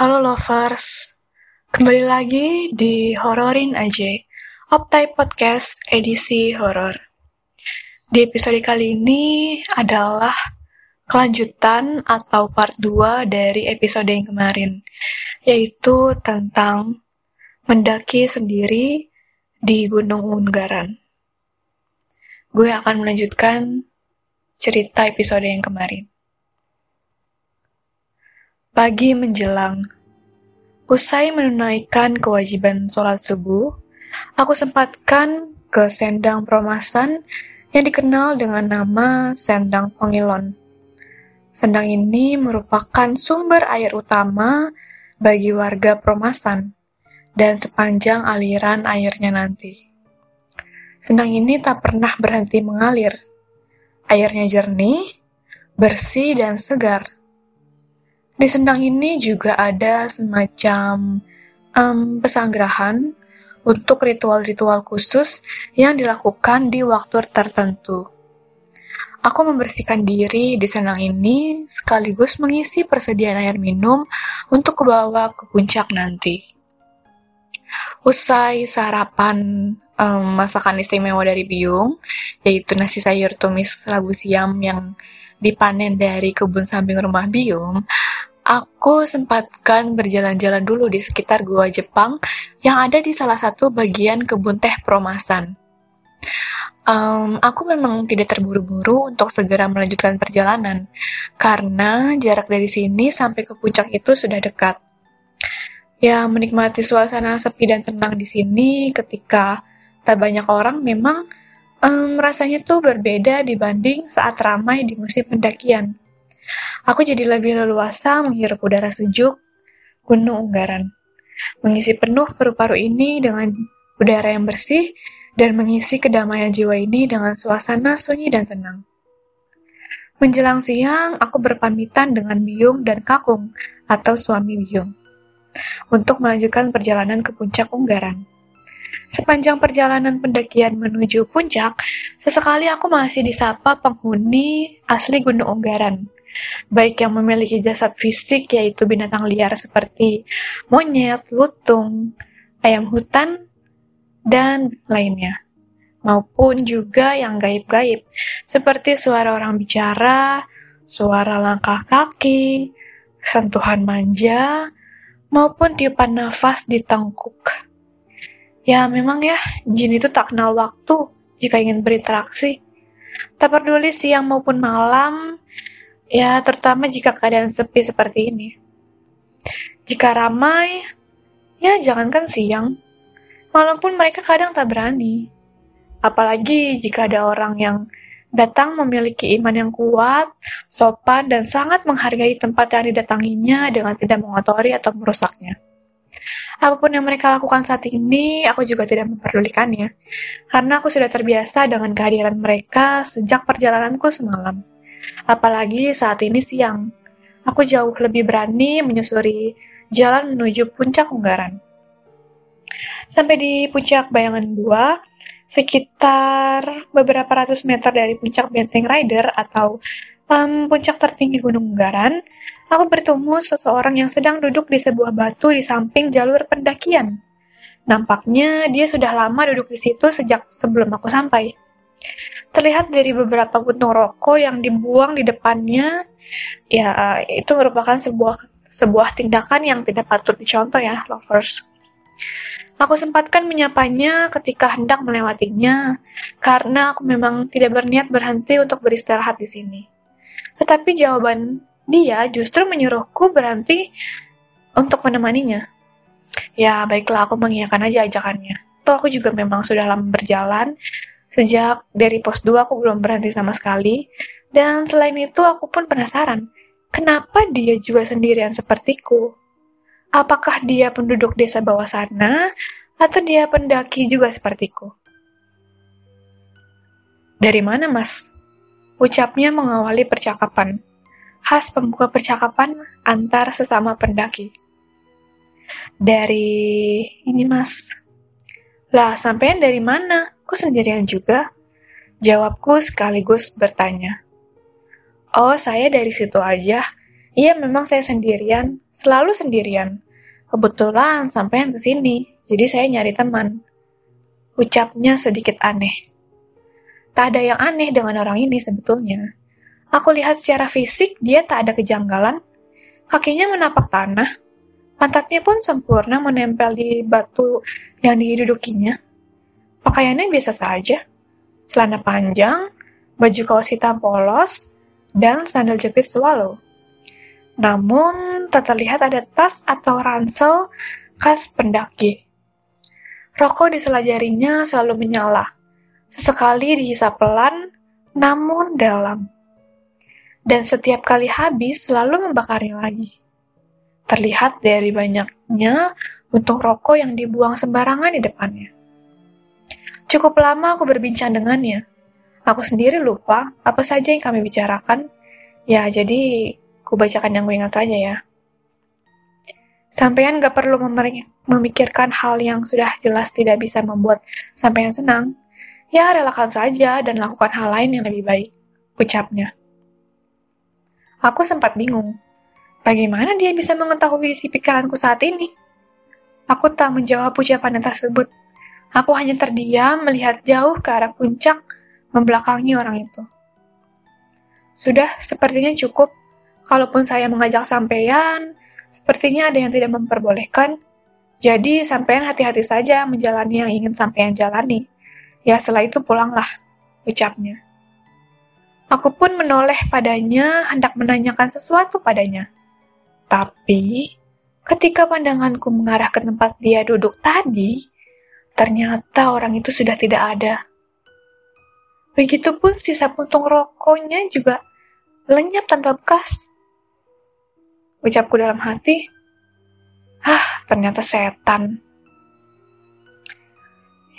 Halo lovers, kembali lagi di Hororin aja, Optai Podcast edisi horor. Di episode kali ini adalah kelanjutan atau part 2 dari episode yang kemarin, yaitu tentang mendaki sendiri di Gunung Unggaran. Gue akan melanjutkan cerita episode yang kemarin. Pagi menjelang. Usai menunaikan kewajiban sholat subuh, aku sempatkan ke Sendang Promasan yang dikenal dengan nama Sendang Pengilon. Sendang ini merupakan sumber air utama bagi warga Promasan dan sepanjang aliran airnya nanti. Sendang ini tak pernah berhenti mengalir. Airnya jernih, bersih, dan segar di sendang ini juga ada semacam um, pesanggrahan untuk ritual-ritual khusus yang dilakukan di waktu tertentu. Aku membersihkan diri di sendang ini sekaligus mengisi persediaan air minum untuk kebawa ke puncak nanti. Usai sarapan um, masakan istimewa dari Biung, yaitu nasi sayur tumis labu siam yang dipanen dari kebun samping rumah Biung, Aku sempatkan berjalan-jalan dulu di sekitar Gua Jepang yang ada di salah satu bagian kebun teh Promasan. Um, aku memang tidak terburu-buru untuk segera melanjutkan perjalanan, karena jarak dari sini sampai ke puncak itu sudah dekat. Ya, menikmati suasana sepi dan tenang di sini ketika tak banyak orang memang um, rasanya tuh berbeda dibanding saat ramai di musim pendakian. Aku jadi lebih leluasa menghirup udara sejuk Gunung Unggaran. Mengisi penuh paru-paru ini dengan udara yang bersih dan mengisi kedamaian jiwa ini dengan suasana sunyi dan tenang. Menjelang siang, aku berpamitan dengan Biung dan Kakung atau suami Biung untuk melanjutkan perjalanan ke puncak Unggaran. Sepanjang perjalanan pendakian menuju puncak, sesekali aku masih disapa penghuni asli Gunung Unggaran baik yang memiliki jasad fisik yaitu binatang liar seperti monyet, lutung, ayam hutan, dan lainnya, maupun juga yang gaib-gaib seperti suara orang bicara, suara langkah kaki, sentuhan manja, maupun tiupan nafas di tengkuk. Ya memang ya, jin itu tak kenal waktu jika ingin berinteraksi. Tak peduli siang maupun malam, Ya, terutama jika keadaan sepi seperti ini. Jika ramai, ya jangankan siang, malam pun mereka kadang tak berani. Apalagi jika ada orang yang datang memiliki iman yang kuat, sopan, dan sangat menghargai tempat yang didatanginya dengan tidak mengotori atau merusaknya. Apa pun yang mereka lakukan saat ini, aku juga tidak memperdulikannya, karena aku sudah terbiasa dengan kehadiran mereka sejak perjalananku semalam apalagi saat ini siang. Aku jauh lebih berani menyusuri jalan menuju puncak Unggaran. Sampai di puncak Bayangan 2, sekitar beberapa ratus meter dari puncak Benteng Rider atau um, puncak tertinggi Gunung Unggaran, aku bertemu seseorang yang sedang duduk di sebuah batu di samping jalur pendakian. Nampaknya dia sudah lama duduk di situ sejak sebelum aku sampai. Terlihat dari beberapa puntung rokok yang dibuang di depannya, ya itu merupakan sebuah sebuah tindakan yang tidak patut dicontoh ya, lovers. Aku sempatkan menyapanya ketika hendak melewatinya, karena aku memang tidak berniat berhenti untuk beristirahat di sini. Tetapi jawaban dia justru menyuruhku berhenti untuk menemaninya. Ya, baiklah aku mengiyakan aja ajakannya. Toh aku juga memang sudah lama berjalan, Sejak dari pos 2 aku belum berhenti sama sekali. Dan selain itu aku pun penasaran, kenapa dia juga sendirian sepertiku? Apakah dia penduduk desa bawah sana, atau dia pendaki juga sepertiku? Dari mana, Mas? Ucapnya mengawali percakapan. Khas pembuka percakapan antar sesama pendaki. Dari ini, Mas. Lah, sampean dari mana? Kok sendirian juga? Jawabku sekaligus bertanya. Oh, saya dari situ aja. Iya, memang saya sendirian, selalu sendirian. Kebetulan sampean ke sini, jadi saya nyari teman. Ucapnya sedikit aneh. Tak ada yang aneh dengan orang ini sebetulnya. Aku lihat secara fisik dia tak ada kejanggalan. Kakinya menapak tanah. Pantatnya pun sempurna menempel di batu yang didudukinya. Pakaiannya biasa saja. Celana panjang, baju kaos hitam polos, dan sandal jepit swallow. Namun, tak terlihat ada tas atau ransel khas pendaki. Rokok di sela jarinya selalu menyala. Sesekali dihisap pelan, namun dalam. Dan setiap kali habis selalu membakarnya lagi. Terlihat dari banyaknya untung rokok yang dibuang sembarangan di depannya. Cukup lama aku berbincang dengannya. Aku sendiri lupa apa saja yang kami bicarakan. Ya, jadi Ku bacakan yang ku ingat saja ya. Sampean gak perlu memikirkan hal yang sudah jelas tidak bisa membuat sampean senang. Ya, relakan saja dan lakukan hal lain yang lebih baik, ucapnya. Aku sempat bingung. Bagaimana dia bisa mengetahui isi pikiranku saat ini? Aku tak menjawab ucapan tersebut. Aku hanya terdiam melihat jauh ke arah puncak membelakangi orang itu. Sudah, sepertinya cukup. Kalaupun saya mengajak sampean, sepertinya ada yang tidak memperbolehkan. Jadi sampean hati-hati saja menjalani yang ingin sampean jalani. Ya setelah itu pulanglah, ucapnya. Aku pun menoleh padanya, hendak menanyakan sesuatu padanya. Tapi, ketika pandanganku mengarah ke tempat dia duduk tadi, ternyata orang itu sudah tidak ada. Begitupun sisa puntung rokoknya juga lenyap tanpa bekas. Ucapku dalam hati, ah ternyata setan.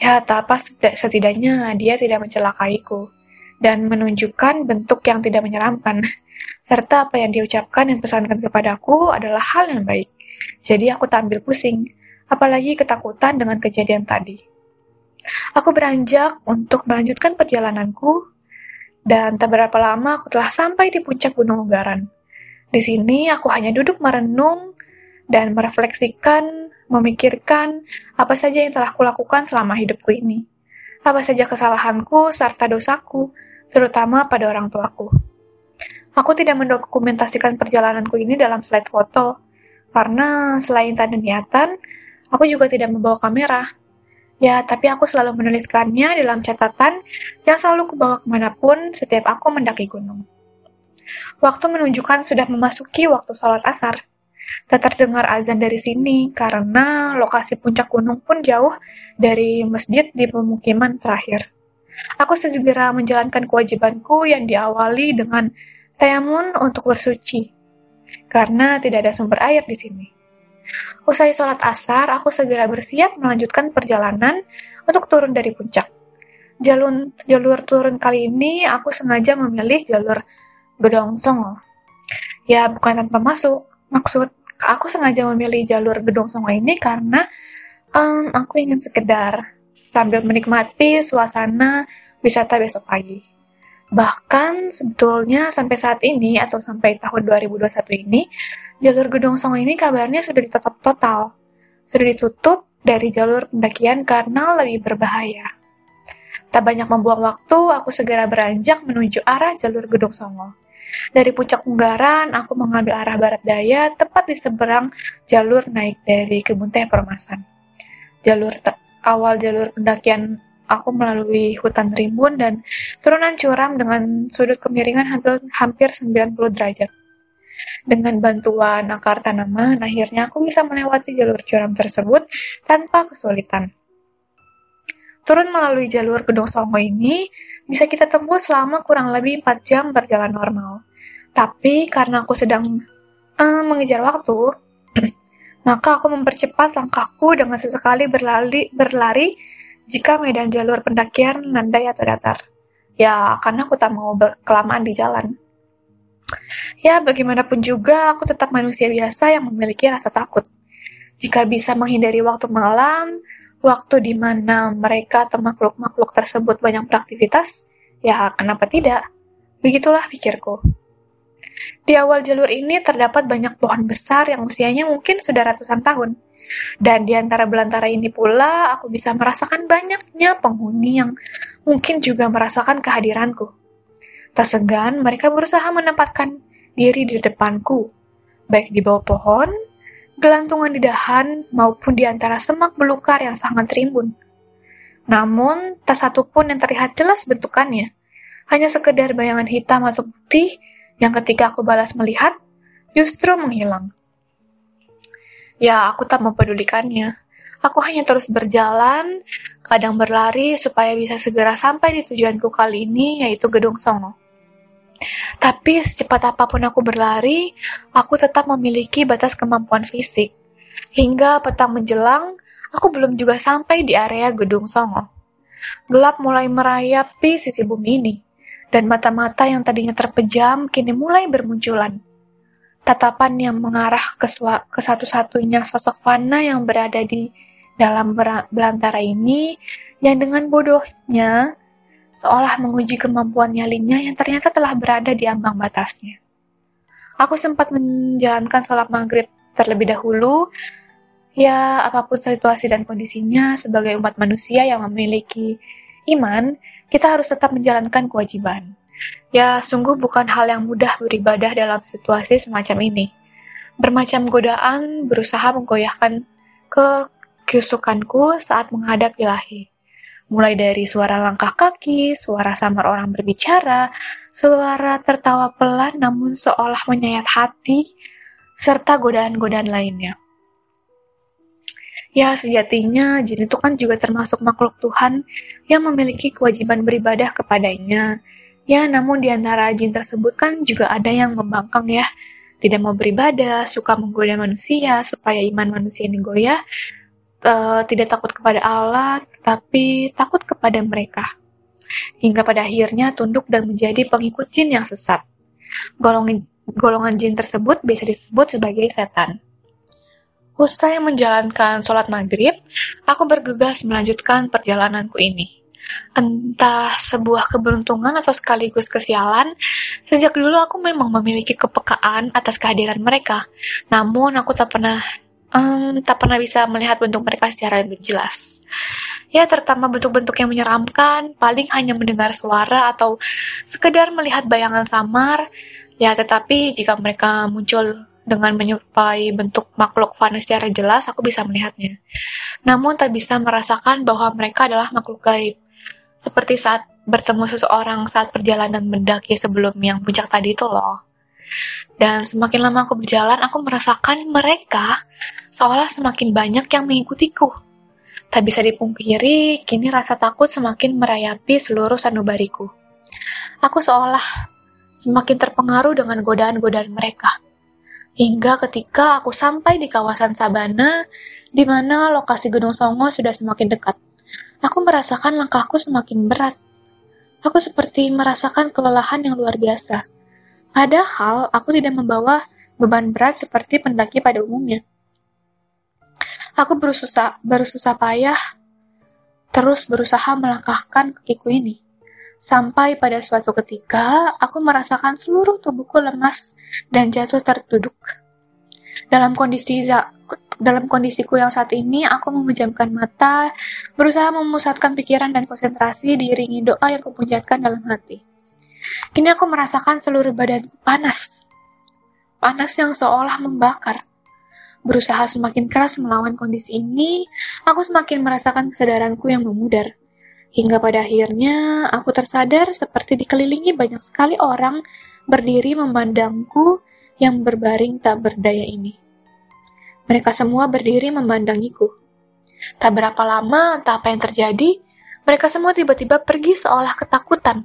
Ya, tak apa setidaknya dia tidak mencelakaiku dan menunjukkan bentuk yang tidak menyeramkan. Serta apa yang diucapkan dan pesankan kepadaku adalah hal yang baik. Jadi aku tampil pusing, apalagi ketakutan dengan kejadian tadi. Aku beranjak untuk melanjutkan perjalananku, dan tak berapa lama aku telah sampai di puncak Gunung Ugaran. Di sini aku hanya duduk merenung dan merefleksikan, memikirkan apa saja yang telah kulakukan selama hidupku ini. Apa saja kesalahanku serta dosaku, terutama pada orang tuaku. Aku tidak mendokumentasikan perjalananku ini dalam slide foto, karena selain tak ada niatan, aku juga tidak membawa kamera. Ya, tapi aku selalu menuliskannya dalam catatan yang selalu kubawa ke mana pun setiap aku mendaki gunung. Waktu menunjukkan sudah memasuki waktu sholat asar. Tak terdengar azan dari sini karena lokasi puncak gunung pun jauh dari masjid di pemukiman terakhir. Aku segera menjalankan kewajibanku yang diawali dengan tayamun untuk bersuci, karena tidak ada sumber air di sini. Usai sholat asar, aku segera bersiap melanjutkan perjalanan untuk turun dari puncak. Jalur, jalur turun kali ini aku sengaja memilih jalur Gedong Songo. Ya, bukan tanpa masuk. Maksud, aku sengaja memilih jalur Gedong Songo ini karena um, aku ingin sekedar sambil menikmati suasana wisata besok pagi. Bahkan sebetulnya sampai saat ini atau sampai tahun 2021 ini, jalur Gedong Songo ini kabarnya sudah ditutup total. Sudah ditutup dari jalur pendakian karena lebih berbahaya. Tak banyak membuang waktu, aku segera beranjak menuju arah jalur Gedong Songo. Dari puncak Unggaran, aku mengambil arah barat daya, tepat di seberang jalur naik dari Kebun Teh Permasan. Jalur awal jalur pendakian aku melalui hutan rimbun dan turunan curam dengan sudut kemiringan hampir, hampir 90 derajat. Dengan bantuan akar tanaman, akhirnya aku bisa melewati jalur curam tersebut tanpa kesulitan. Turun melalui jalur Gedung Songo ini bisa kita tempuh selama kurang lebih 4 jam berjalan normal. Tapi karena aku sedang uh, mengejar waktu, maka aku mempercepat langkahku dengan sesekali berlari, berlari jika medan jalur pendakian landai atau datar. Ya, karena aku tak mau kelamaan di jalan. Ya, bagaimanapun juga, aku tetap manusia biasa yang memiliki rasa takut. Jika bisa menghindari waktu malam, waktu di mana mereka atau makhluk-makhluk tersebut banyak beraktivitas, ya kenapa tidak? Begitulah pikirku. Di awal jalur ini terdapat banyak pohon besar yang usianya mungkin sudah ratusan tahun. Dan di antara belantara ini pula, aku bisa merasakan banyaknya penghuni yang mungkin juga merasakan kehadiranku. Tak segan, mereka berusaha menempatkan diri di depanku, baik di bawah pohon, gelantungan di dahan, maupun di antara semak belukar yang sangat rimbun. Namun, tak satu pun yang terlihat jelas bentukannya. Hanya sekedar bayangan hitam atau putih yang ketika aku balas melihat, justru menghilang. Ya, aku tak mempedulikannya. Aku hanya terus berjalan, kadang berlari supaya bisa segera sampai di tujuanku kali ini, yaitu Gedung Songo. Tapi secepat apa pun aku berlari, aku tetap memiliki batas kemampuan fisik. Hingga petang menjelang, aku belum juga sampai di area Gedung Songo. Gelap mulai merayapi sisi bumi ini dan mata-mata yang tadinya terpejam kini mulai bermunculan. Tatapan yang mengarah ke, ke satu-satunya sosok Fana yang berada di dalam belantara ini, yang dengan bodohnya seolah menguji kemampuan nyalinya yang ternyata telah berada di ambang batasnya. Aku sempat menjalankan sholat maghrib terlebih dahulu, ya apa pun situasi dan kondisinya sebagai umat manusia yang memiliki iman, kita harus tetap menjalankan kewajiban. Ya, sungguh bukan hal yang mudah beribadah dalam situasi semacam ini. Bermacam godaan berusaha menggoyahkan ke keusukanku saat menghadap ilahi. Mulai dari suara langkah kaki, suara samar orang berbicara, suara tertawa pelan namun seolah menyayat hati, serta godaan-godaan lainnya. Ya, sejatinya jin itu kan juga termasuk makhluk Tuhan yang memiliki kewajiban beribadah kepadanya. Ya, namun di antara jin tersebut kan juga ada yang membangkang ya. Tidak mau beribadah, suka menggoda manusia supaya iman manusia ini goyah. Uh, tidak takut kepada Allah, tetapi takut kepada mereka. Hingga pada akhirnya tunduk dan menjadi pengikut jin yang sesat. Golongan, golongan jin tersebut biasa disebut sebagai setan. Usai menjalankan sholat maghrib, aku bergegas melanjutkan perjalananku ini. Entah sebuah keberuntungan atau sekaligus kesialan, sejak dulu aku memang memiliki kepekaan atas kehadiran mereka. Namun aku tak pernah um, tak pernah bisa melihat bentuk mereka secara jelas. Ya, terutama bentuk-bentuk yang menyeramkan, paling hanya mendengar suara atau sekedar melihat bayangan samar. Ya, tetapi jika mereka muncul dengan menyerupai bentuk makhluk fana secara jelas, aku bisa melihatnya. Namun tak bisa merasakan bahwa mereka adalah makhluk gaib. Seperti saat bertemu seseorang saat perjalanan mendaki sebelum yang puncak tadi itu loh. Dan semakin lama aku berjalan, aku merasakan mereka seolah semakin banyak yang mengikutiku. Tak bisa dipungkiri, kini rasa takut semakin merayapi seluruh sanubariku. Aku seolah semakin terpengaruh dengan godaan-godaan mereka Hingga ketika aku sampai di kawasan Sabana, di mana lokasi Gunung Songo sudah semakin dekat. Aku merasakan langkahku semakin berat. Aku seperti merasakan kelelahan yang luar biasa. Padahal aku tidak membawa beban berat seperti pendaki pada umumnya. Aku berusaha, berusaha payah, terus berusaha melangkahkan kakiku ini. Sampai pada suatu ketika, aku merasakan seluruh tubuhku lemas dan jatuh terduduk. Dalam kondisi dalam kondisiku yang saat ini, aku memejamkan mata, berusaha memusatkan pikiran dan konsentrasi diiringi doa yang kupunjatkan dalam hati. Kini aku merasakan seluruh badan panas. Panas yang seolah membakar. Berusaha semakin keras melawan kondisi ini, aku semakin merasakan kesadaranku yang memudar. Hingga pada akhirnya aku tersadar seperti dikelilingi banyak sekali orang berdiri memandangku yang berbaring tak berdaya ini. Mereka semua berdiri memandangiku. Tak berapa lama, entah apa yang terjadi, mereka semua tiba-tiba pergi seolah ketakutan.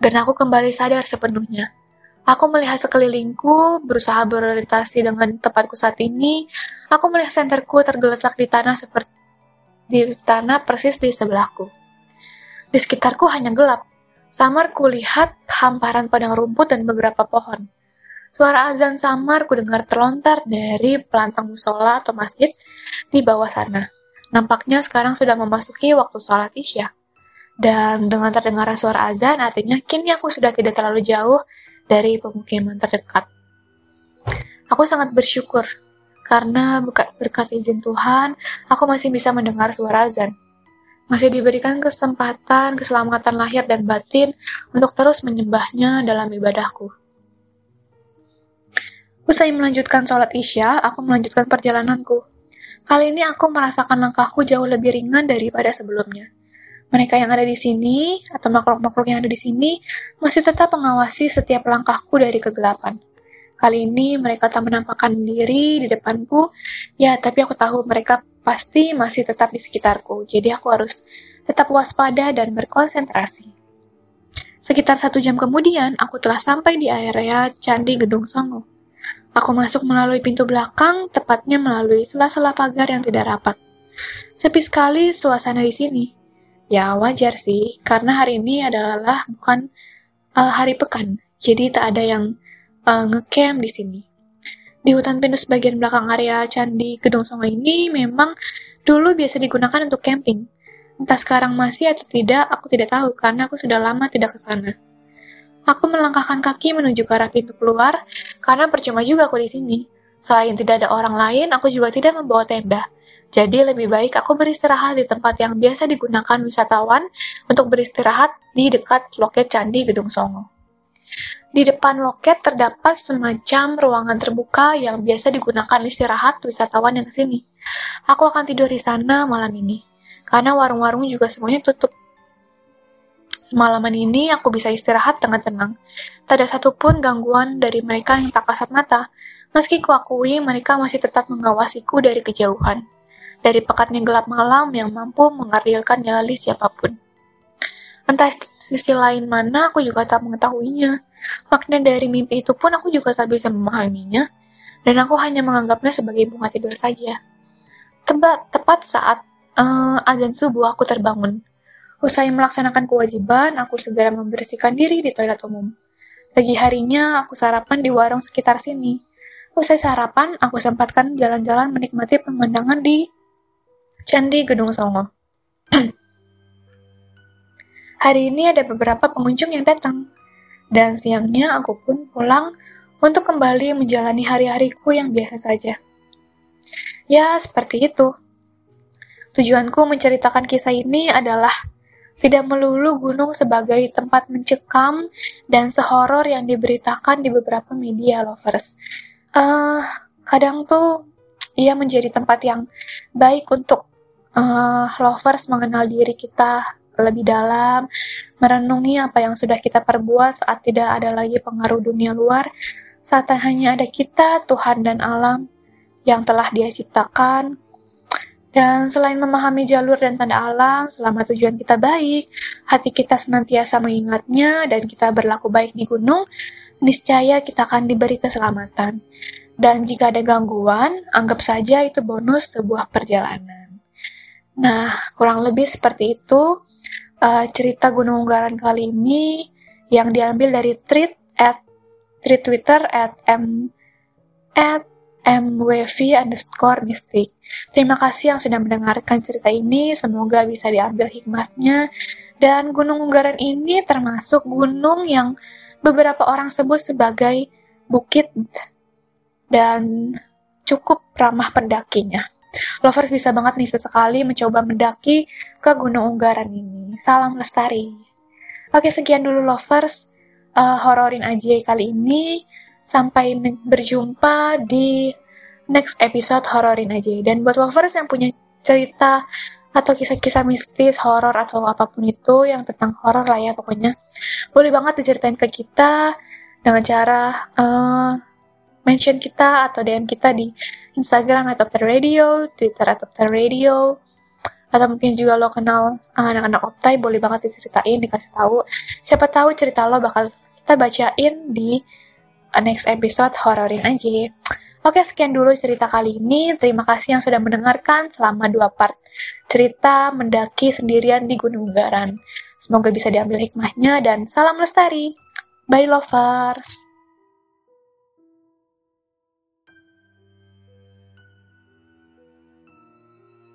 Dan aku kembali sadar sepenuhnya. Aku melihat sekelilingku, berusaha berorientasi dengan tempatku saat ini. Aku melihat senterku tergeletak di tanah seperti di tanah persis di sebelahku. Di sekitarku hanya gelap. Samar kulihat hamparan padang rumput dan beberapa pohon. Suara azan samar kudengar terlontar dari pelantang musola atau masjid di bawah sana. Nampaknya sekarang sudah memasuki waktu sholat isya. Dan dengan terdengar suara azan, artinya kini aku sudah tidak terlalu jauh dari pemukiman terdekat. Aku sangat bersyukur karena berkat izin Tuhan, aku masih bisa mendengar suara azan. Masih diberikan kesempatan, keselamatan lahir dan batin untuk terus menyembahnya dalam ibadahku. Usai melanjutkan sholat isya, aku melanjutkan perjalananku. Kali ini aku merasakan langkahku jauh lebih ringan daripada sebelumnya. Mereka yang ada di sini, atau makhluk-makhluk yang ada di sini, masih tetap mengawasi setiap langkahku dari kegelapan. Kali ini mereka tak menampakkan diri di depanku, ya tapi aku tahu mereka pasti masih tetap di sekitarku, jadi aku harus tetap waspada dan berkonsentrasi. Sekitar satu jam kemudian, aku telah sampai di area Candi Gedung Songo. Aku masuk melalui pintu belakang, tepatnya melalui sela-sela pagar yang tidak rapat. Sepi sekali suasana di sini. Ya wajar sih, karena hari ini adalah bukan uh, hari pekan, jadi tak ada yang uh, ngecamp di sini. Di hutan pinus bagian belakang area Candi Gedung Songo ini memang dulu biasa digunakan untuk camping. Entah sekarang masih atau tidak, aku tidak tahu karena aku sudah lama tidak ke sana. Aku melangkahkan kaki menuju ke arah pintu keluar karena percuma juga aku di sini. Selain tidak ada orang lain, aku juga tidak membawa tenda. Jadi lebih baik aku beristirahat di tempat yang biasa digunakan wisatawan untuk beristirahat di dekat loket Candi Gedung Songo. Di depan loket terdapat semacam ruangan terbuka yang biasa digunakan istirahat wisatawan yang ke sini. Aku akan tidur di sana malam ini, karena warung-warung juga semuanya tutup. Semalaman ini aku bisa istirahat dengan tenang. Tak ada satupun gangguan dari mereka yang tak kasat mata, meski kuakui mereka masih tetap mengawasiku dari kejauhan. Dari pekatnya gelap malam yang mampu mengardilkan nyali siapa pun. Entah sisi lain mana aku juga tak mengetahuinya. Makna dari mimpi itu pun aku juga tak bisa memahaminya, dan aku hanya menganggapnya sebagai bunga tidur saja. Tepat, tepat saat uh, azan subuh aku terbangun. Usai melaksanakan kewajiban, aku segera membersihkan diri di toilet umum. Pagi harinya, aku sarapan di warung sekitar sini. Usai sarapan, aku sempatkan jalan-jalan menikmati pemandangan di Candi Gedung Songo. Hari ini ada beberapa pengunjung yang datang dan siangnya aku pun pulang untuk kembali menjalani hari-hariku yang biasa saja. Ya, seperti itu. Tujuanku menceritakan kisah ini adalah tidak melulu gunung sebagai tempat mencekam dan sehoror yang diberitakan di beberapa media lovers. Uh, kadang tuh ia menjadi tempat yang baik untuk uh, lovers mengenal diri kita lebih dalam, merenungi apa yang sudah kita perbuat saat tidak ada lagi pengaruh dunia luar, saat hanya ada kita, Tuhan dan alam yang telah dia ciptakan. Dan selain memahami jalur dan tanda alam, selama tujuan kita baik, hati kita senantiasa mengingatnya dan kita berlaku baik di gunung, niscaya kita akan diberi keselamatan. Dan jika ada gangguan, anggap saja itu bonus sebuah perjalanan. Nah, kurang lebih seperti itu uh, cerita Gunung Unggaran kali ini yang diambil dari tweet at tweet Twitter at m at mwv underscore mystic. Terima kasih yang sudah mendengarkan cerita ini. Semoga bisa diambil hikmahnya. Dan Gunung Unggaran ini termasuk gunung yang beberapa orang sebut sebagai bukit dan cukup ramah pendakinya. Lovers bisa banget nih sesekali mencoba mendaki ke Gunung Unggaran ini. Salam lestari. Oke, sekian dulu lovers uh, hororin aja kali ini. Sampai berjumpa di next episode hororin aja. Dan buat lovers yang punya cerita atau kisah-kisah mistis, horor atau apa pun itu yang tentang horor lah ya pokoknya. Boleh banget diceritain ke kita dengan cara uh, mention kita atau DM kita di Instagram atau Radio, Twitter atau Radio, atau mungkin juga lo kenal anak-anak Optai, boleh banget diceritain, dikasih tahu. Siapa tahu cerita lo bakal kita bacain di next episode hororin aja. Oke, sekian dulu cerita kali ini. Terima kasih yang sudah mendengarkan selama dua part cerita mendaki sendirian di Gunung Garan. Semoga bisa diambil hikmahnya dan salam lestari. Bye lovers!